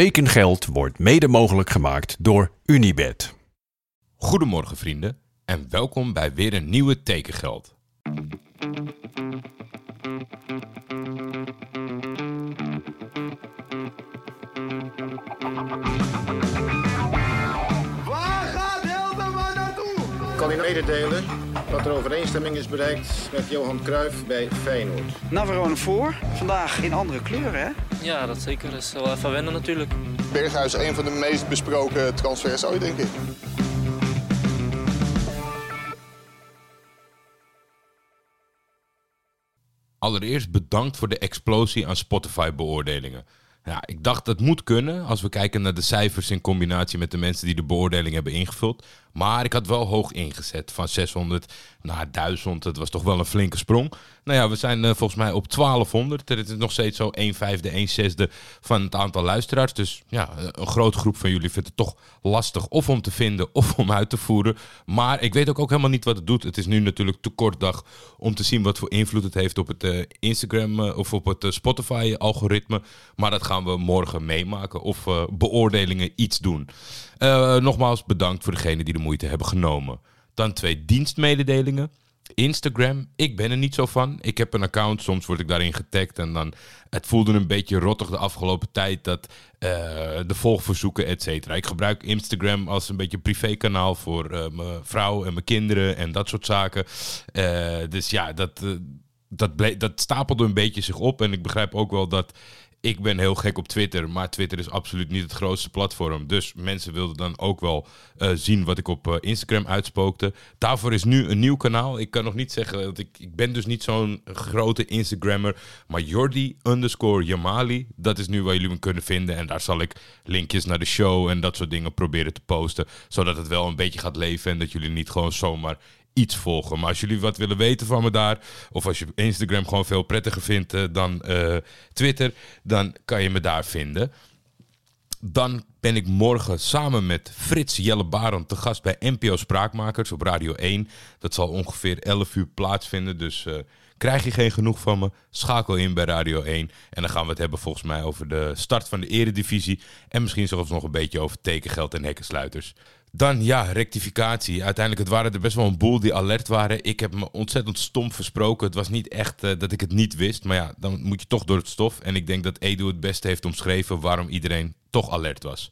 Tekengeld wordt mede mogelijk gemaakt door Unibed. Goedemorgen vrienden en welkom bij weer een nieuwe Tekengeld. Waar gaat Hildeman naartoe? kan u mededelen dat er overeenstemming is bereikt met Johan Cruijff bij Feyenoord. Navarone voor. Vandaag in andere kleuren, hè? Ja, dat zeker. Dat is wel even wennen natuurlijk. Berghuis een van de meest besproken transfers ooit, denk ik. Allereerst bedankt voor de explosie aan Spotify-beoordelingen. Ja, ik dacht dat moet kunnen als we kijken naar de cijfers in combinatie met de mensen die de beoordeling hebben ingevuld. Maar ik had wel hoog ingezet, van 600 naar 1000. Dat was toch wel een flinke sprong. Nou ja, we zijn eh, volgens mij op 1200. Het is nog steeds zo 1 vijfde, 1 zesde van het aantal luisteraars. Dus ja, een grote groep van jullie vindt het toch lastig of om te vinden of om uit te voeren. Maar ik weet ook, ook helemaal niet wat het doet. Het is nu natuurlijk te kort dag om te zien wat voor invloed het heeft op het eh, Instagram eh, of op het Spotify-algoritme. Maar dat gaan we morgen meemaken of beoordelingen iets doen. Nogmaals bedankt voor degenen die de moeite hebben genomen. Dan twee dienstmededelingen. Instagram, ik ben er niet zo van. Ik heb een account, soms word ik daarin getagd en dan... Het voelde een beetje rottig de afgelopen tijd dat uh, de volgverzoeken, et cetera. Ik gebruik Instagram als een beetje privékanaal voor uh, mijn vrouw en mijn kinderen en dat soort zaken. dus ja, dat, dat, dat stapelde een beetje zich op en ik begrijp ook wel dat ik ben heel gek op Twitter, maar Twitter is absoluut niet het grootste platform. Dus mensen wilden dan ook wel uh, zien wat ik op uh, Instagram uitspookte. Daarvoor is nu een nieuw kanaal. Ik kan nog niet zeggen dat ik, ik ben dus niet zo'n grote Instagrammer. Maar Jordi underscore Jamali, dat is nu waar jullie me kunnen vinden. En daar zal ik linkjes naar de show en dat soort dingen proberen te posten. Zodat het wel een beetje gaat leven en dat jullie niet gewoon zomaar iets volgen. Maar als jullie wat willen weten van me daar, of als je Instagram gewoon veel prettiger vindt uh, dan uh, Twitter, dan kan je me daar vinden. Dan ben ik morgen samen met Frits Jelle Barend te gast bij NPO Spraakmakers op Radio 1. Dat zal ongeveer 11 uur plaatsvinden, dus uh, krijg je geen genoeg van me, schakel in bij Radio 1. En dan gaan we het hebben volgens mij over de start van de eredivisie en misschien zelfs nog een beetje over tekengeld en hekkensluiters. Dan ja, rectificatie. Uiteindelijk, het waren er best wel een boel die alert waren. Ik heb me ontzettend stom versproken. Het was niet echt uh, dat ik het niet wist. Maar ja, dan moet je toch door het stof. En ik denk dat Edu het beste heeft omschreven waarom iedereen toch alert was.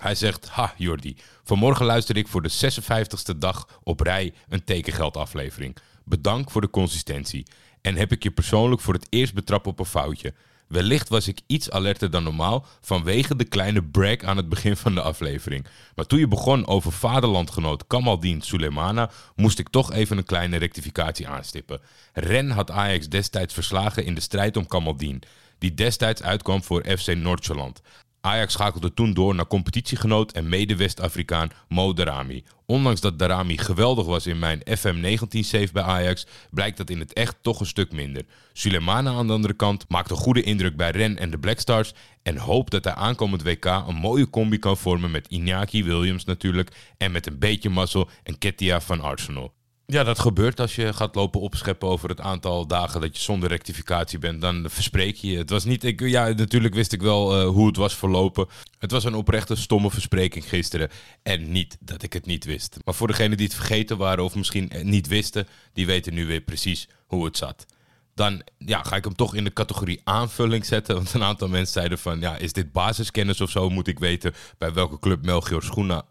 Hij zegt, ha Jordi, vanmorgen luister ik voor de 56ste dag op rij een tekengeldaflevering. Bedankt voor de consistentie. En heb ik je persoonlijk voor het eerst betrapt op een foutje. Wellicht was ik iets alerter dan normaal vanwege de kleine break aan het begin van de aflevering. Maar toen je begon over vaderlandgenoot Kamaldin Sulemana, moest ik toch even een kleine rectificatie aanstippen. Ren had Ajax destijds verslagen in de strijd om Kamaldin, die destijds uitkwam voor FC Noord-Holland. Ajax schakelde toen door naar competitiegenoot en mede-West-Afrikaan Mo Darami. Ondanks dat Darami geweldig was in mijn FM19-save bij Ajax, blijkt dat in het echt toch een stuk minder. Sulemana aan de andere kant maakt een goede indruk bij Ren en de Black Stars en hoopt dat hij aankomend WK een mooie combi kan vormen met Iñaki Williams natuurlijk en met een beetje mazzel en Ketia van Arsenal. Ja, dat gebeurt als je gaat lopen opscheppen over het aantal dagen dat je zonder rectificatie bent. Dan verspreek je je. Het was niet. Ik, ja, natuurlijk wist ik wel uh, hoe het was verlopen. Het was een oprechte stomme verspreking gisteren. En niet dat ik het niet wist. Maar voor degenen die het vergeten waren of misschien niet wisten, die weten nu weer precies hoe het zat. Dan ja, ga ik hem toch in de categorie aanvulling zetten. Want een aantal mensen zeiden van, ja, is dit basiskennis of zo? Moet ik weten bij welke club Melchior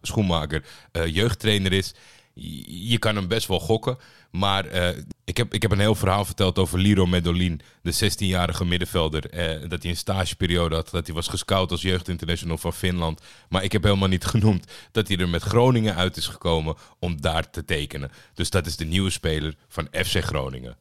Schoenmaker uh, jeugdtrainer is je kan hem best wel gokken. Maar uh, ik, heb, ik heb een heel verhaal verteld over Liro Medolin, de 16-jarige middenvelder. Uh, dat hij een stageperiode had, dat hij was gescout als jeugdinternational van Finland. Maar ik heb helemaal niet genoemd dat hij er met Groningen uit is gekomen om daar te tekenen. Dus dat is de nieuwe speler van FC Groningen.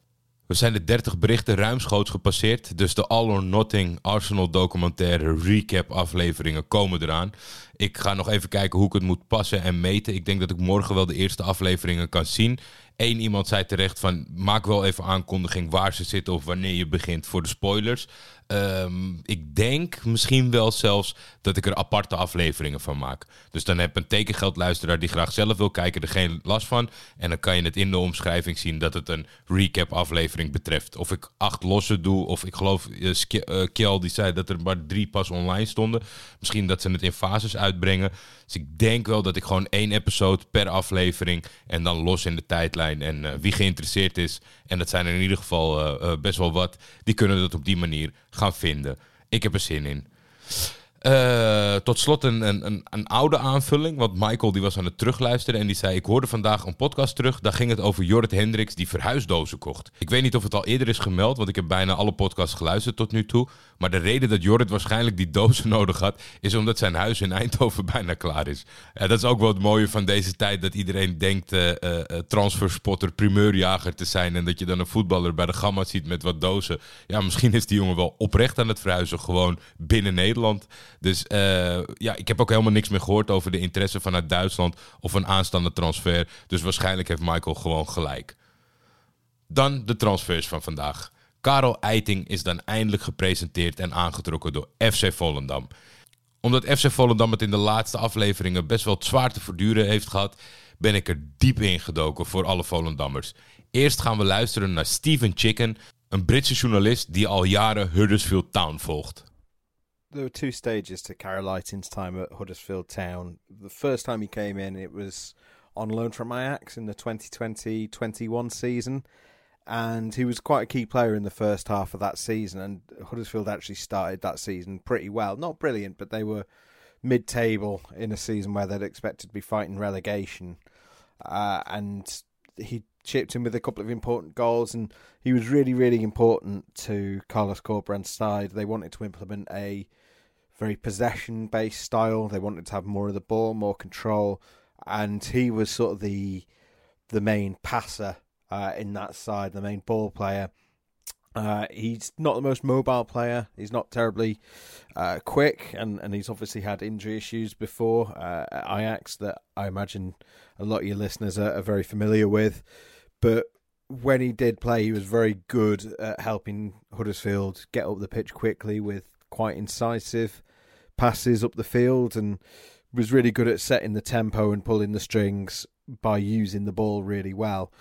We zijn de 30 berichten ruimschoots gepasseerd. Dus de All or Nothing Arsenal documentaire recap afleveringen komen eraan. Ik ga nog even kijken hoe ik het moet passen en meten. Ik denk dat ik morgen wel de eerste afleveringen kan zien. Eén iemand zei terecht van maak wel even aankondiging waar ze zitten of wanneer je begint voor de spoilers. Ehm, ik denk misschien wel zelfs dat ik er aparte afleveringen van maak. Dus dan heb een tekengeldluisteraar die graag zelf wil kijken er geen last van. En dan kan je het in de omschrijving zien dat het een recap aflevering betreft. Of ik acht losse doe, of ik geloof, uh, die zei dat er maar drie pas online stonden. Misschien dat ze het in fases uitbrengen. Dus ik denk wel dat ik gewoon één episode per aflevering en dan los in de tijdlijn. En uh, wie geïnteresseerd is, en dat zijn er in ieder geval uh, best wel wat, die kunnen dat op die manier gaan vinden. Ik heb er zin in. Uh, tot slot een, een, een, oude aanvulling. Want Michael die was aan het terugluisteren en die zei... ik hoorde vandaag een podcast terug. Daar ging het over Jorrit Hendricks die verhuisdozen kocht. Ik weet niet of het al eerder is gemeld... want ik heb bijna alle podcasts geluisterd tot nu toe. Maar de reden dat Jorrit waarschijnlijk die dozen nodig had... is omdat zijn huis in Eindhoven bijna klaar is. Ja, dat is ook wel het mooie van deze tijd... dat iedereen denkt uh, transferspotter, primeurjager te zijn... en dat je dan een voetballer bij de Gamma ziet met wat dozen. Ja, misschien is die jongen wel oprecht aan het verhuizen. Gewoon binnen Nederland... Dus ja, ik heb ook helemaal niks meer gehoord over de interesse vanuit Duitsland of een aanstaande transfer. Dus waarschijnlijk heeft Michael gewoon gelijk. Dan de transfers van vandaag. Karel Eiting is dan eindelijk gepresenteerd en aangetrokken door FC Volendam. Omdat FC Volendam het in de laatste afleveringen best wel zwaar te verduren heeft gehad, ben ik er diep in gedoken voor alle Volendammers. Eerst gaan we luisteren naar Steven Chicken, een Britse journalist die al jaren Huddersfield Town volgt. there were two stages to Carol Lighting's time at Huddersfield Town. The first time he came in, it was on loan from Ajax in the 2020-21 season, and he was quite a key player in the first half of that season. And Huddersfield actually started that season pretty well, not brilliant, but they were mid-table in a season where they'd expected to be fighting relegation, uh, and he chipped in with a couple of important goals, and he was really, really important to Carlos Corbrand's side. They wanted to implement a very possession based style. They wanted to have more of the ball, more control, and he was sort of the the main passer uh, in that side, the main ball player. Uh, he's not the most mobile player. He's not terribly uh, quick, and, and he's obviously had injury issues before uh, at Ajax that I imagine a lot of your listeners are, are very familiar with. But when he did play, he was very good at helping Huddersfield get up the pitch quickly with quite incisive passes up the field and was really good at setting the tempo and pulling the strings by using the ball really well.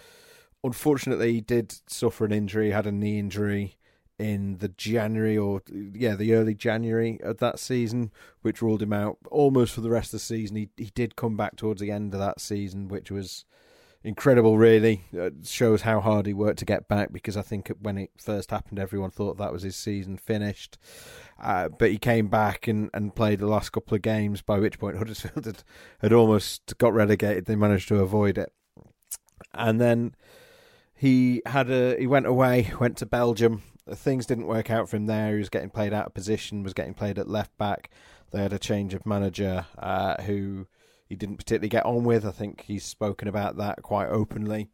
Unfortunately, he did suffer an injury, had a knee injury in the January or yeah, the early January of that season, which ruled him out almost for the rest of the season. He he did come back towards the end of that season, which was incredible, really. It shows how hard he worked to get back because I think when it first happened, everyone thought that was his season finished. Uh, but he came back and, and played the last couple of games, by which point Huddersfield had, had almost got relegated. They managed to avoid it. And then he had a he went away, went to Belgium. Things didn't work out for him there. He was getting played out of position, was getting played at left back. They had a change of manager uh, who he didn't particularly get on with. I think he's spoken about that quite openly.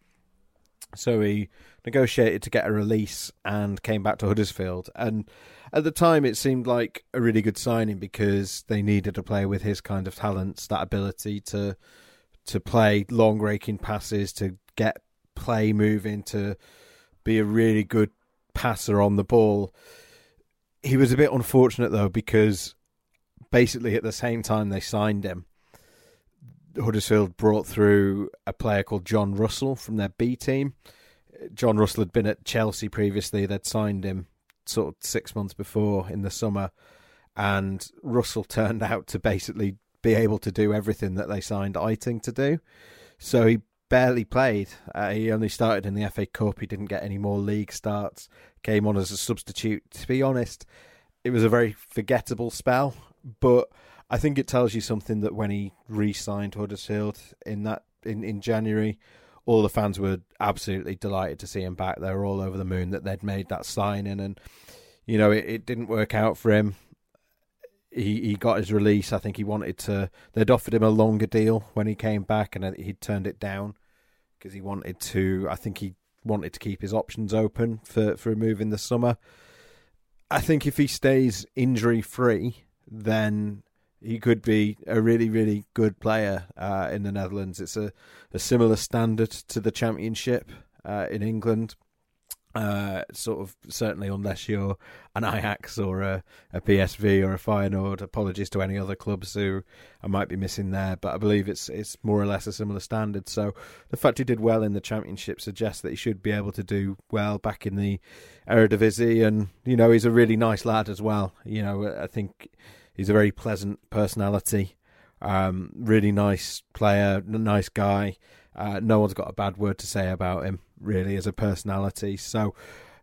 So he negotiated to get a release and came back to Huddersfield. And at the time, it seemed like a really good signing because they needed a player with his kind of talents, that ability to to play long raking passes, to get play moving, to be a really good passer on the ball. He was a bit unfortunate though because basically at the same time they signed him, Huddersfield brought through a player called John Russell from their B team. John Russell had been at Chelsea previously. They'd signed him sort of six months before in the summer, and Russell turned out to basically be able to do everything that they signed Eiting to do. So he barely played. Uh, he only started in the FA Cup. He didn't get any more league starts. Came on as a substitute. To be honest, it was a very forgettable spell, but I think it tells you something that when he re-signed Huddersfield in that in, in January, all the fans were absolutely delighted to see him back. They were all over the moon that they'd made that signing, and you know it, it didn't work out for him. He he got his release. I think he wanted to. They'd offered him a longer deal when he came back, and he turned it down because he wanted to. I think he wanted to keep his options open for for a move in the summer. I think if he stays injury free, then he could be a really, really good player uh, in the Netherlands. It's a, a similar standard to the Championship uh, in England. Uh, sort of certainly, unless you're an Ajax or a, a PSV or a Feyenoord. Apologies to any other clubs who I might be missing there, but I believe it's it's more or less a similar standard. So the fact he did well in the Championship suggests that he should be able to do well back in the Eredivisie, and you know he's a really nice lad as well. You know, I think he's a very pleasant personality, um, really nice player, nice guy. Uh, no one's got a bad word to say about him, really, as a personality. So,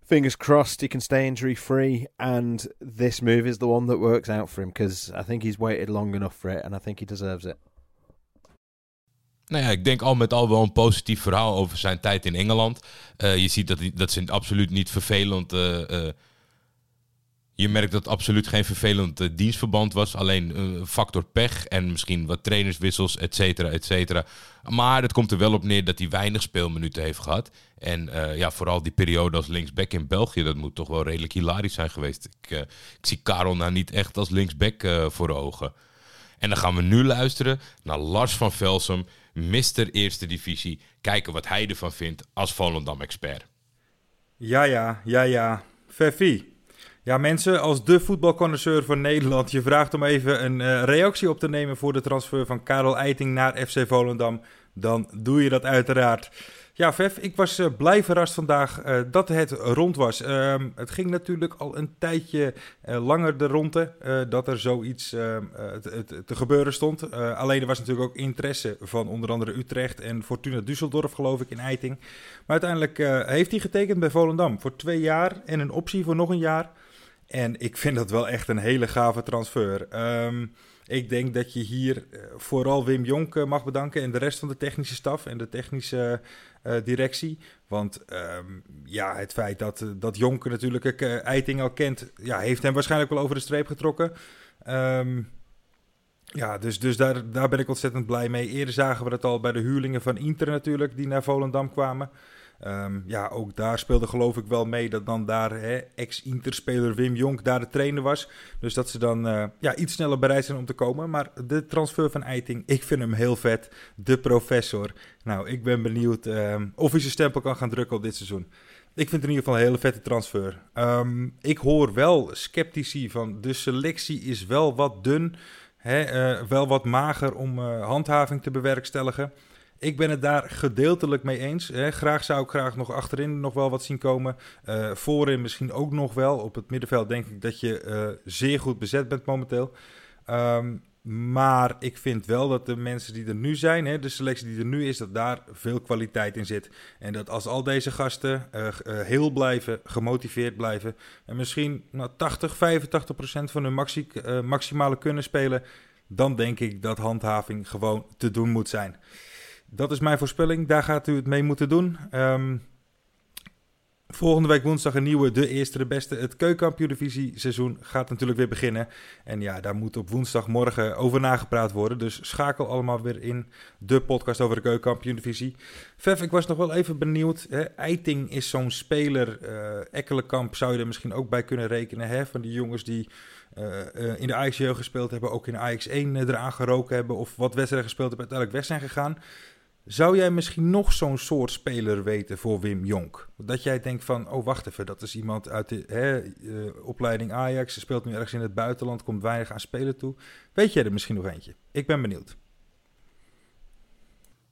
fingers crossed he can stay injury free, and this move is the one that works out for him because I think he's waited long enough for it, and I think he deserves it. Nou ja, ik denk al met al wel een positief verhaal over zijn tijd in Engeland. Uh, je ziet dat, dat ze absoluut niet vervelend uh, uh, Je merkt dat absoluut geen vervelend uh, dienstverband was. Alleen een uh, factor pech en misschien wat trainerswissels, et cetera, et cetera. Maar het komt er wel op neer dat hij weinig speelminuten heeft gehad. En uh, ja, vooral die periode als linksback in België, dat moet toch wel redelijk hilarisch zijn geweest. Ik, ik zie Karel nou niet echt als linksback voor ogen. En dan gaan we nu luisteren naar Lars van Velsum, Mr. Eerste Divisie. Kijken wat hij ervan vindt als Volendam-expert. Ja, ja, ja, ja. Verfie. Ja, mensen, als de voetbalconnoisseur van Nederland je vraagt om even een uh, reactie op te nemen voor de transfer van Karel Eiting naar FC Volendam, dan doe je dat uiteraard. Ja, Vef, ik was uh, blij verrast vandaag uh, dat het rond was. Ehm, het ging natuurlijk al een tijdje langer de ronde dat er zoiets ehm, te, gebeuren stond. alleen er was natuurlijk ook interesse van onder andere Utrecht en Fortuna Düsseldorf, geloof ik, in Eiting. Maar uiteindelijk heeft hij getekend bij Volendam voor twee jaar en een optie voor nog een jaar. En ik vind dat wel echt een hele gave transfer. Um, ik denk dat je hier vooral Wim Jonk mag bedanken en de rest van de technische staf en de technische uh, directie. Want um, ja, het feit dat, dat Jonk natuurlijk Eiting al kent, ja, heeft hem waarschijnlijk wel over de streep getrokken. Um, ja, dus, dus daar, daar ben ik ontzettend blij mee. Eerder zagen we dat al bij de huurlingen van Inter natuurlijk, die naar Volendam kwamen. Um, ja, ook daar speelde geloof ik wel mee dat dan daar ex-Interspeler Wim Jonk daar de trainer was. Dus dat ze dan uh, ja, iets sneller bereid zijn om te komen. Maar de transfer van Eiting, ik vind hem heel vet. De professor. Nou, ik ben benieuwd um, of hij zijn stempel kan gaan drukken op dit seizoen. Ik vind het in ieder geval een hele vette transfer. Um, ik hoor wel sceptici van de selectie is wel wat dun. Hè, uh, wel wat mager om uh, handhaving te bewerkstelligen. Ik ben het daar gedeeltelijk mee eens. Hè. Graag zou ik graag nog achterin nog wel wat zien komen. Uh, voorin misschien ook nog wel. Op het middenveld denk ik dat je uh, zeer goed bezet bent momenteel. Um, maar ik vind wel dat de mensen die er nu zijn, hè, de selectie die er nu is, dat daar veel kwaliteit in zit. En dat als al deze gasten uh, heel blijven, gemotiveerd blijven. En misschien nou, 80, 85 procent van hun maxi maximale kunnen spelen. Dan denk ik dat handhaving gewoon te doen moet zijn. Dat is mijn voorspelling. Daar gaat u het mee moeten doen. Um, volgende week woensdag een nieuwe De Eerste de Beste. Het keukenkampioen seizoen gaat natuurlijk weer beginnen. En ja, daar moet op woensdagmorgen over nagepraat worden. Dus schakel allemaal weer in de podcast over de keukenkampioen divisie. Vef, ik was nog wel even benieuwd. Hè? Eiting is zo'n speler. Uh, Ekkelenkamp zou je er misschien ook bij kunnen rekenen. Hè? Van die jongens die... Uh, uh, in de Ajax gespeeld hebben, ook in de Ajax 1 eraan geroken hebben of wat wedstrijden gespeeld hebben, uiteindelijk weg zijn gegaan. Zou jij misschien nog zo'n soort speler weten voor Wim Jonk? Dat jij denkt van, oh wacht even, dat is iemand uit de hè, uh, opleiding Ajax. Ze speelt nu ergens in het buitenland, komt weinig aan spelen toe. Weet jij er misschien nog eentje? Ik ben benieuwd.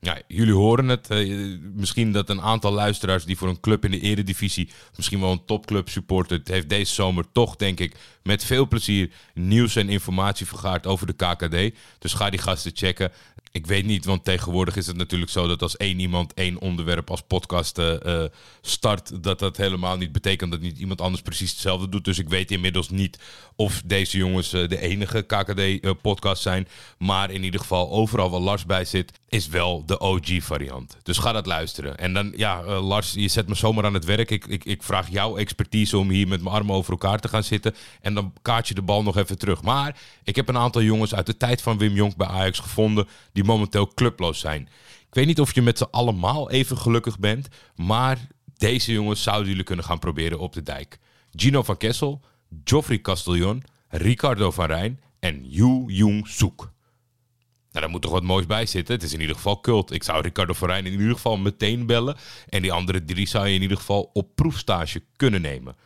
Ja, jullie horen het. Uh, misschien dat een aantal luisteraars die voor een club in de eredivisie, misschien wel een topclub supporter, heeft deze zomer toch, denk ik, met veel plezier nieuws en informatie vergaard over de KKD. Dus ga die gasten checken. Ik weet niet, want tegenwoordig is het natuurlijk zo dat als één iemand één onderwerp als podcast uh, start, dat dat helemaal niet betekent dat niet iemand anders precies hetzelfde doet. Dus ik weet inmiddels niet of deze jongens uh, de enige KKD-podcast zijn. Maar in ieder geval, overal waar Lars bij zit, is wel de OG-variant. Dus ga dat luisteren. En dan, ja, Lars, je zet me zomaar aan het werk. Ik, ik, ik vraag jouw expertise om hier met mijn armen over elkaar te gaan zitten. En dan kaart je de bal nog even terug. Maar ik heb een aantal jongens uit de tijd van Wim Jonk bij Ajax gevonden die momenteel clubloos zijn. Ik weet niet of je met ze allemaal even gelukkig bent, maar deze jongens zouden jullie kunnen gaan proberen op de dijk. Gino van Kessel, Geoffrey Castellon, Ricardo van Rijn en Yu Jung Soek. Nou, daar moet toch wat moois bij zitten. Het is in ieder geval cult. Ik zou Ricardo Verijn in ieder geval meteen bellen. En die andere drie zou je in ieder geval op proefstage kunnen nemen.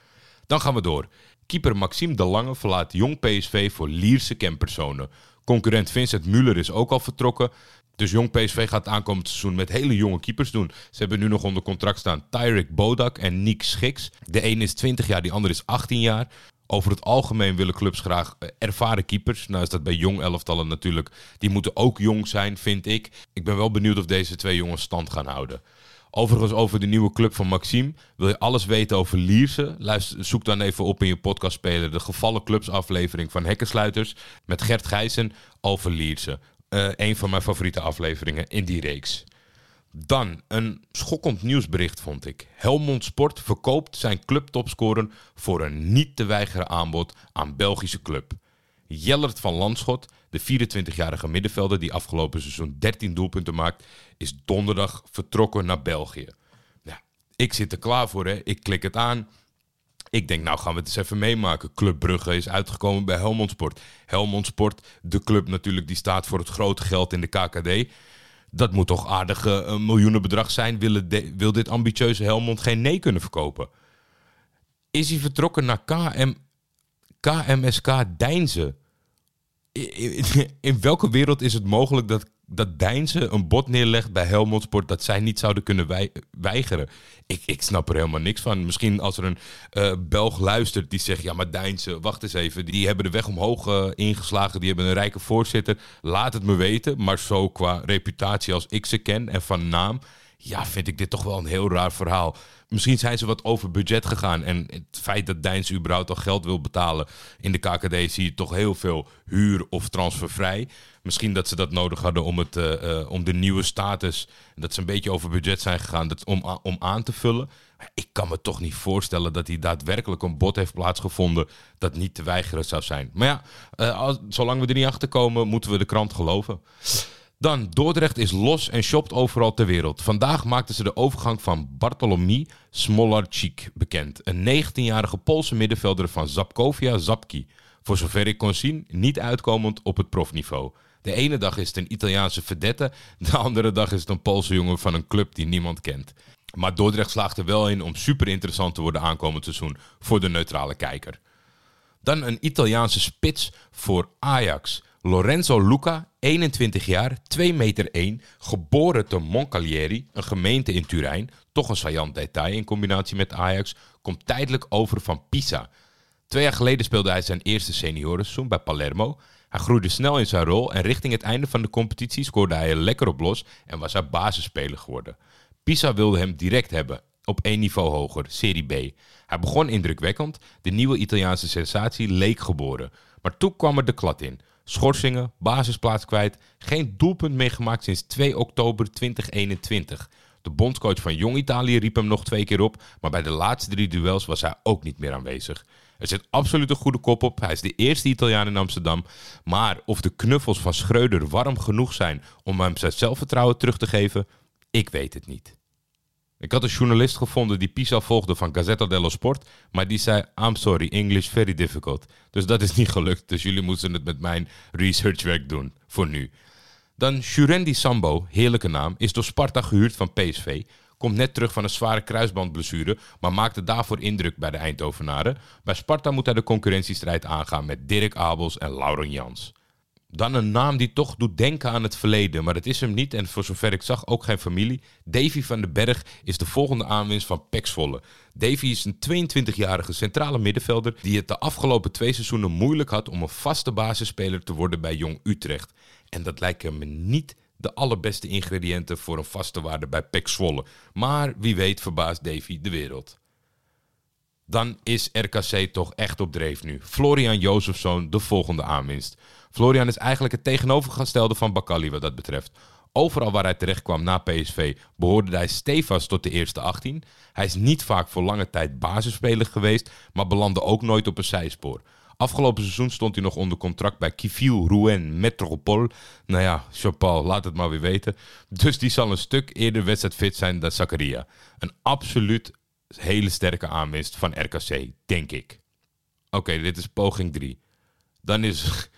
Dan gaan we door. Keeper Maxime de Lange verlaat jong PSV voor Lierse kenpersonen. Concurrent Vincent Muller is ook al vertrokken. Dus jong PSV gaat aankomend seizoen met hele jonge keepers doen. Ze hebben nu nog onder contract staan Tyrik Bodak en Nick Schiks. De een is 20 jaar, die ander is 18 jaar. Over het algemeen willen clubs graag eh, ervaren keepers. Nou is dat bij jong elftallen natuurlijk. Die moeten ook jong zijn, vind ik. Ik ben wel benieuwd of deze twee jongens stand gaan houden. Overigens over de nieuwe club van Maxime. Wil je alles weten over Lierse? Luister, zoek dan even op in je podcastspeler de gevallen clubs aflevering van Hekkensluiters. Met Gert Gijzen over Lierse. Uh, een van mijn favoriete afleveringen in die reeks. Dan een schokkend nieuwsbericht vond ik. Helmond Sport verkoopt zijn clubtopscorer voor een niet te weigeren aanbod aan Belgische club. Jellert van Landschot, de 24-jarige middenvelder die afgelopen seizoen 13 doelpunten maakt, is donderdag vertrokken naar België. Ik zit er klaar voor, hè. ik klik het aan. Ik denk, nou gaan we het eens even meemaken. Club Brugge is uitgekomen bij Helmond Sport. Helmond Sport, de club natuurlijk, die staat voor het grote geld in de KKD. Dat moet toch aardig uh, een miljoenenbedrag zijn. Wil, wil dit ambitieuze Helmond geen nee kunnen verkopen? Is hij vertrokken naar KM, KMSK Deinzen? In, welke wereld is het mogelijk dat, dat Deinze een bod neerlegt bij Helmond Sport dat zij niet zouden kunnen weigeren? Ik, ik snap er helemaal niks van. Misschien als er een uh, Belg luistert die zegt: Ja, maar Deinze, wacht eens even. Die hebben de weg omhoog uh, ingeslagen. Die hebben een rijke voorzitter. Laat het me weten. Maar zo qua reputatie als ik ze ken en van naam. Ja, vind ik dit toch wel een heel raar verhaal. Misschien zijn ze wat over budget gegaan. En het feit dat Dijns überhaupt al geld wil betalen in de KKD, zie je toch heel veel huur of transfervrij. Misschien dat ze dat nodig hadden om, het, uh, uh, om de nieuwe status, dat ze een beetje over budget zijn gegaan, dat, om, om aan te vullen. Ik kan me toch niet voorstellen dat hij daadwerkelijk een bod heeft plaatsgevonden dat niet te weigeren zou zijn. Maar ja, uh, zolang we er niet achter komen, moeten we de krant geloven. Dan, Dordrecht is los en shopt overal ter wereld. Vandaag maakten ze de overgang van Bartolomi Smolarczyk bekend. Een 19-jarige Poolse middenvelder van Zapkovia Zapki. Voor zover ik kon zien, niet uitkomend op het profniveau. De ene dag is het een Italiaanse vedette, de andere dag is het een Poolse jongen van een club die niemand kent. Maar Dordrecht slaagt er wel in om super interessant te worden aankomend seizoen voor de neutrale kijker. Dan een Italiaanse spits voor Ajax. Lorenzo Luca, 21 jaar, 2 meter 1, geboren te Moncalieri, een gemeente in Turijn, toch een saillant detail in combinatie met Ajax, komt tijdelijk over van Pisa. Twee jaar geleden speelde hij zijn eerste seniorenseizoen bij Palermo. Hij groeide snel in zijn rol en richting het einde van de competitie scoorde hij er lekker op los en was hij basisspeler geworden. Pisa wilde hem direct hebben, op één niveau hoger, Serie B. Hij begon indrukwekkend, de nieuwe Italiaanse sensatie leek geboren. Maar toen kwam er de klad in. Schorsingen, basisplaats kwijt, geen doelpunt meer gemaakt sinds 2 oktober 2021. De bondscoach van Jong Italië riep hem nog twee keer op, maar bij de laatste drie duels was hij ook niet meer aanwezig. Er zit absoluut een goede kop op. Hij is de eerste Italiaan in Amsterdam. Maar of de knuffels van Schreuder warm genoeg zijn om hem zijn zelfvertrouwen terug te geven, ik weet het niet. Ik had een journalist gevonden die Pisa volgde van Gazzetta dello Sport, maar die zei: I'm sorry, English very difficult. Dus dat is niet gelukt. Dus jullie moeten het met mijn researchwerk doen, voor nu. Dan Shurendi Sambo, heerlijke naam, is door Sparta gehuurd van PSV. Komt net terug van een zware kruisbandblessure, maar maakte daarvoor indruk bij de Eindhovenaren. Bij Sparta moet hij de concurrentiestrijd aangaan met Dirk Abels en Lauren Jans. Dan een naam die toch doet denken aan het verleden, maar dat is hem niet en voor zover ik zag ook geen familie. Davy van den Berg is de volgende aanwinst van Pexvolle. Davy is een 22-jarige centrale middenvelder die het de afgelopen twee seizoenen moeilijk had om een vaste basisspeler te worden bij Jong Utrecht. En dat lijken me niet de allerbeste ingrediënten voor een vaste waarde bij Pexvolle. Maar wie weet verbaast Davy de wereld. Dan is RKC toch echt op dreef nu. Florian Jozefzoon de volgende aanwinst. Florian is eigenlijk het tegenovergestelde van Bakali wat dat betreft. Overal waar hij terecht kwam na PSV behoorde hij stevast tot de eerste 18. Hij is niet vaak voor lange tijd basisspeler geweest, maar belandde ook nooit op een zijspoor. Afgelopen seizoen stond hij nog onder contract bij Kivil Rouen Metropole. Nou ja, Chapal, laat het maar weer weten. Dus die zal een stuk eerder wedstrijdfit zijn dan Zakaria. Een absoluut hele sterke aanwinst van RKC, denk ik. Oké, dit is poging 3. Dan is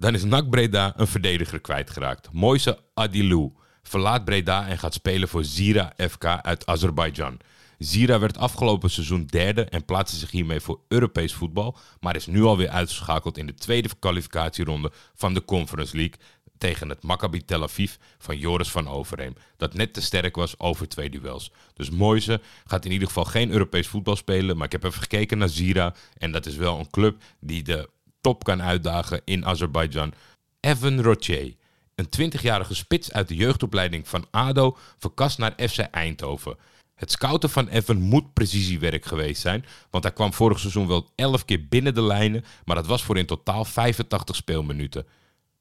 Dan is NAC Breda een verdediger kwijtgeraakt. Moise Adilou verlaat Breda en gaat spelen voor Zira FK uit Azerbeidzjan. Zira werd afgelopen seizoen derde en plaatste zich hiermee voor Europees voetbal, maar is nu alweer uitgeschakeld in de tweede kwalificatieronde van de Conference League tegen het Maccabi Tel Aviv van Joris van Overheem, dat net te sterk was over twee duels. Dus Moise gaat in ieder geval geen Europees voetbal spelen, maar ik heb even gekeken naar Zira en dat is wel een club die de top kan uitdagen in Azerbeidzjan. Evan Rocher, een 20-jarige spits uit de jeugdopleiding van ADO, verkast naar FC Eindhoven. Het scouten van Evan moet precisiewerk geweest zijn, want hij kwam vorig seizoen wel 11 keer binnen de lijnen, maar dat was voor in totaal 85 speelminuten.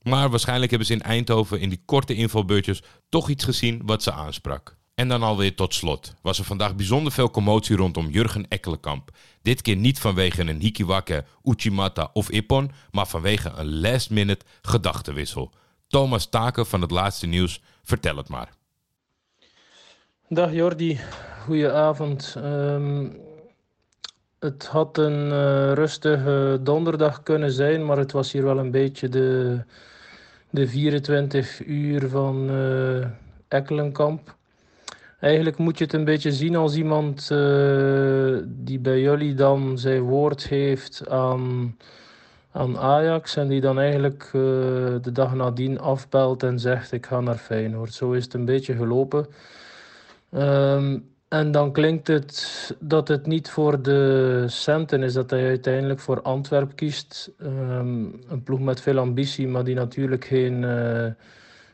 Maar waarschijnlijk hebben ze in Eindhoven in die korte invalbeurtjes toch iets gezien wat ze aansprak. En dan alweer tot slot was er vandaag bijzonder veel commotie rondom Jurgen Ekkelenkamp. Dit keer niet vanwege een Hikiwake, Uchimata of Ippon, maar vanwege een last-minute gedachtenwissel. Thomas Taken van het laatste nieuws, vertel het maar. Dag Jordi, goedenavond. Um, het had een uh, rustige donderdag kunnen zijn, maar het was hier wel een beetje de, de 24 uur van uh, Ekkelenkamp. Eigenlijk moet je het een beetje zien als iemand uh, die bij jullie dan zijn woord heeft aan, aan Ajax en die dan eigenlijk uh, de dag nadien afbelt en zegt ik ga naar Feyenoord. Zo is het een beetje gelopen. Um, en dan klinkt het dat het niet voor de centen is dat hij uiteindelijk voor Antwerp kiest. Um, een ploeg met veel ambitie, maar die natuurlijk geen, uh,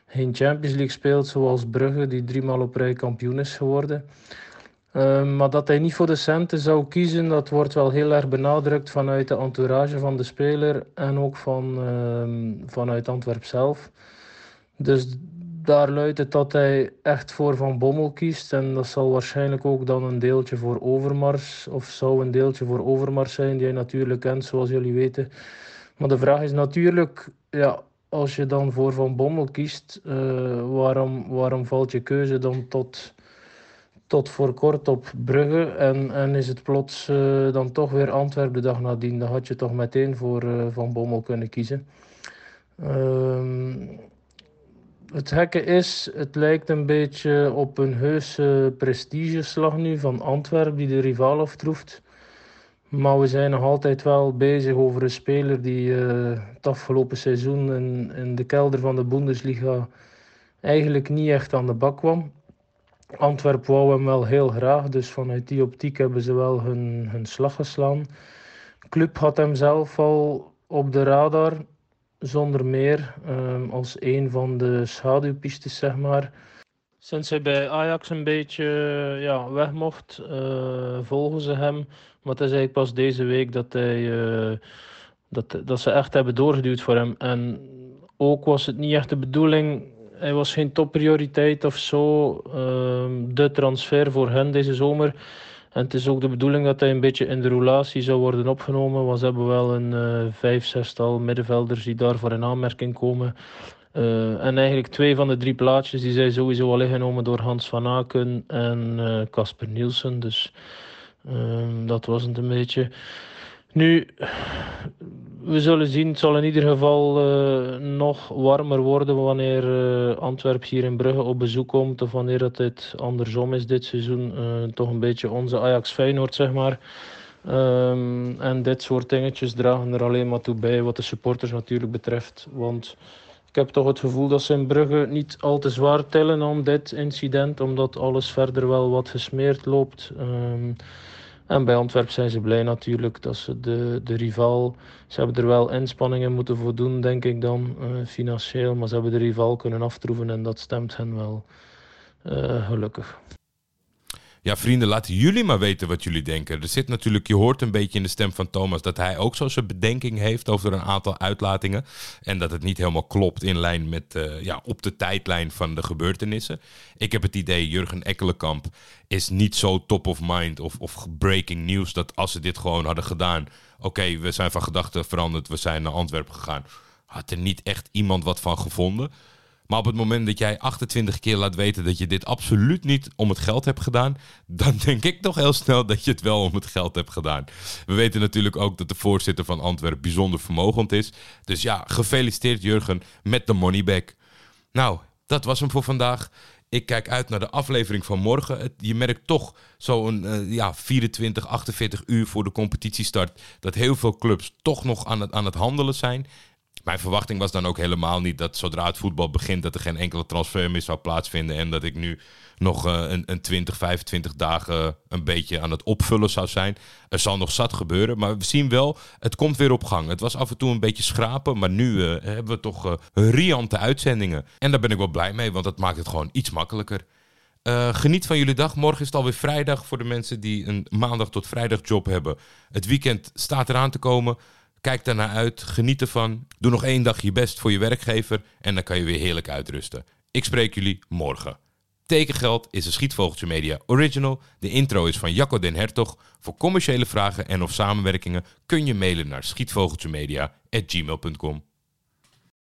geen Champions League speelt, zoals Brugge, die driemaal op rij kampioen is geworden. Um, maar dat hij niet voor de centen zou kiezen, dat wordt wel heel erg benadrukt vanuit de entourage van de speler en ook van, um, vanuit Antwerp zelf. Dus daar luidt het dat hij echt voor Van Bommel kiest. En dat zal waarschijnlijk ook dan een deeltje voor Overmars, of zou een deeltje voor Overmars zijn, die hij natuurlijk kent, zoals jullie weten. Maar de vraag is natuurlijk, ja, als je dan voor Van Bommel kiest, uh, waarom, waarom valt je keuze dan tot, tot voor kort op Brugge? En, en is het plots uh, dan toch weer Antwerpen de dag nadien? Dan had je toch meteen voor uh, Van Bommel kunnen kiezen. Uh, het gekke is, het lijkt een beetje op een heuse prestigeslag nu van Antwerpen die de rival aftroeft. Maar we zijn nog altijd wel bezig over een speler die uh, het afgelopen seizoen in, in, de kelder van de Bundesliga eigenlijk niet echt aan de bak kwam. Antwerpen wou hem wel heel graag, dus vanuit die optiek hebben ze wel hun, hun slag geslaan. Club had hem zelf al op de radar, zonder meer um, als een van de schaduwpistes, zeg maar. Sinds hij bij Ajax een beetje ja, weg mocht, uh, volgen ze hem. Maar het is eigenlijk pas deze week dat, hij, uh, dat, dat ze echt hebben doorgeduwd voor hem. En ook was het niet echt de bedoeling, hij was geen topprioriteit of zo, uh, de transfer voor hen deze zomer. En het is ook de bedoeling dat hij een beetje in de roulatie zou worden opgenomen. Want ze hebben wel een uh, vijf, zestal middenvelders die daarvoor in aanmerking komen. Uh, en eigenlijk twee van de drie plaatjes die zijn sowieso al ingenomen door Hans van Aken en Casper uh, Nielsen. Dus uh, dat was het een beetje. Nu, we zullen zien. Het zal in ieder geval uh, nog warmer worden wanneer uh, Antwerpen hier in Brugge op bezoek komt. Of wanneer het dit andersom is dit seizoen. Toch een beetje onze Ajax Feyenoord, zeg maar. Um, en dit soort dingetjes dragen er alleen maar toe bij wat de supporters natuurlijk betreft. Want ik heb toch het gevoel dat ze in Brugge niet al te zwaar tellen om dit incident. Omdat alles verder wel wat gesmeerd loopt. Um, en bij Antwerpen zijn ze blij natuurlijk dat ze de, de rival. Ze hebben er wel inspanningen moeten voor doen, denk ik dan, uh, financieel. Maar ze hebben de rival kunnen aftroeven en dat stemt hen wel uh, gelukkig. Ja, vrienden, laten jullie maar weten wat jullie denken. Er zit natuurlijk, je hoort een beetje in de stem van Thomas dat hij ook zo zijn bedenking heeft over een aantal uitlatingen. En dat het niet helemaal klopt in lijn met, uh, ja, op de tijdlijn van de gebeurtenissen. Ik heb het idee, Jurgen Ekkelenkamp is niet zo top of mind of, of breaking news dat als ze dit gewoon hadden gedaan. Oké, we zijn van gedachten veranderd, we zijn naar Antwerpen gegaan. Had er niet echt iemand wat van gevonden. Maar op het moment dat jij 28 keer laat weten dat je dit absoluut niet om het geld hebt gedaan, dan denk ik toch heel snel dat je het wel om het geld hebt gedaan. We weten natuurlijk ook dat de voorzitter van Antwerpen bijzonder vermogend is. Dus ja, gefeliciteerd Jurgen met de moneyback. Nou, dat was hem voor vandaag. Ik kijk uit naar de aflevering van morgen. Je merkt toch zo'n eh, ja, 24, 48 uur voor de competitiestart dat heel veel clubs toch nog aan het, aan het handelen zijn. Mijn verwachting was dan ook helemaal niet dat zodra het voetbal begint, dat er geen enkele transfer meer zou plaatsvinden. En dat ik nu nog eh, een, een 20, 25 dagen een beetje aan het opvullen zou zijn. Er zal nog zat gebeuren, maar we zien wel, het komt weer op gang. Het was af en toe een beetje schrapen, maar nu eh, hebben we toch eh, riante uitzendingen. En daar ben ik wel blij mee, want dat maakt het gewoon iets makkelijker. Eh, geniet van jullie dag. Morgen is het alweer vrijdag voor de mensen die een maandag tot vrijdag job hebben. Het weekend staat eraan te komen. Kijk daarnaar uit. Geniet ervan. Doe nog één dag je best voor je werkgever. En dan kan je weer heerlijk uitrusten. Ik spreek jullie morgen. Tekengeld is een Schietvogeltje Media original. De intro is van Jacco den Hertog. Voor commerciële vragen en of samenwerkingen kun je mailen naar schietvogeltjemedia.gmail.com.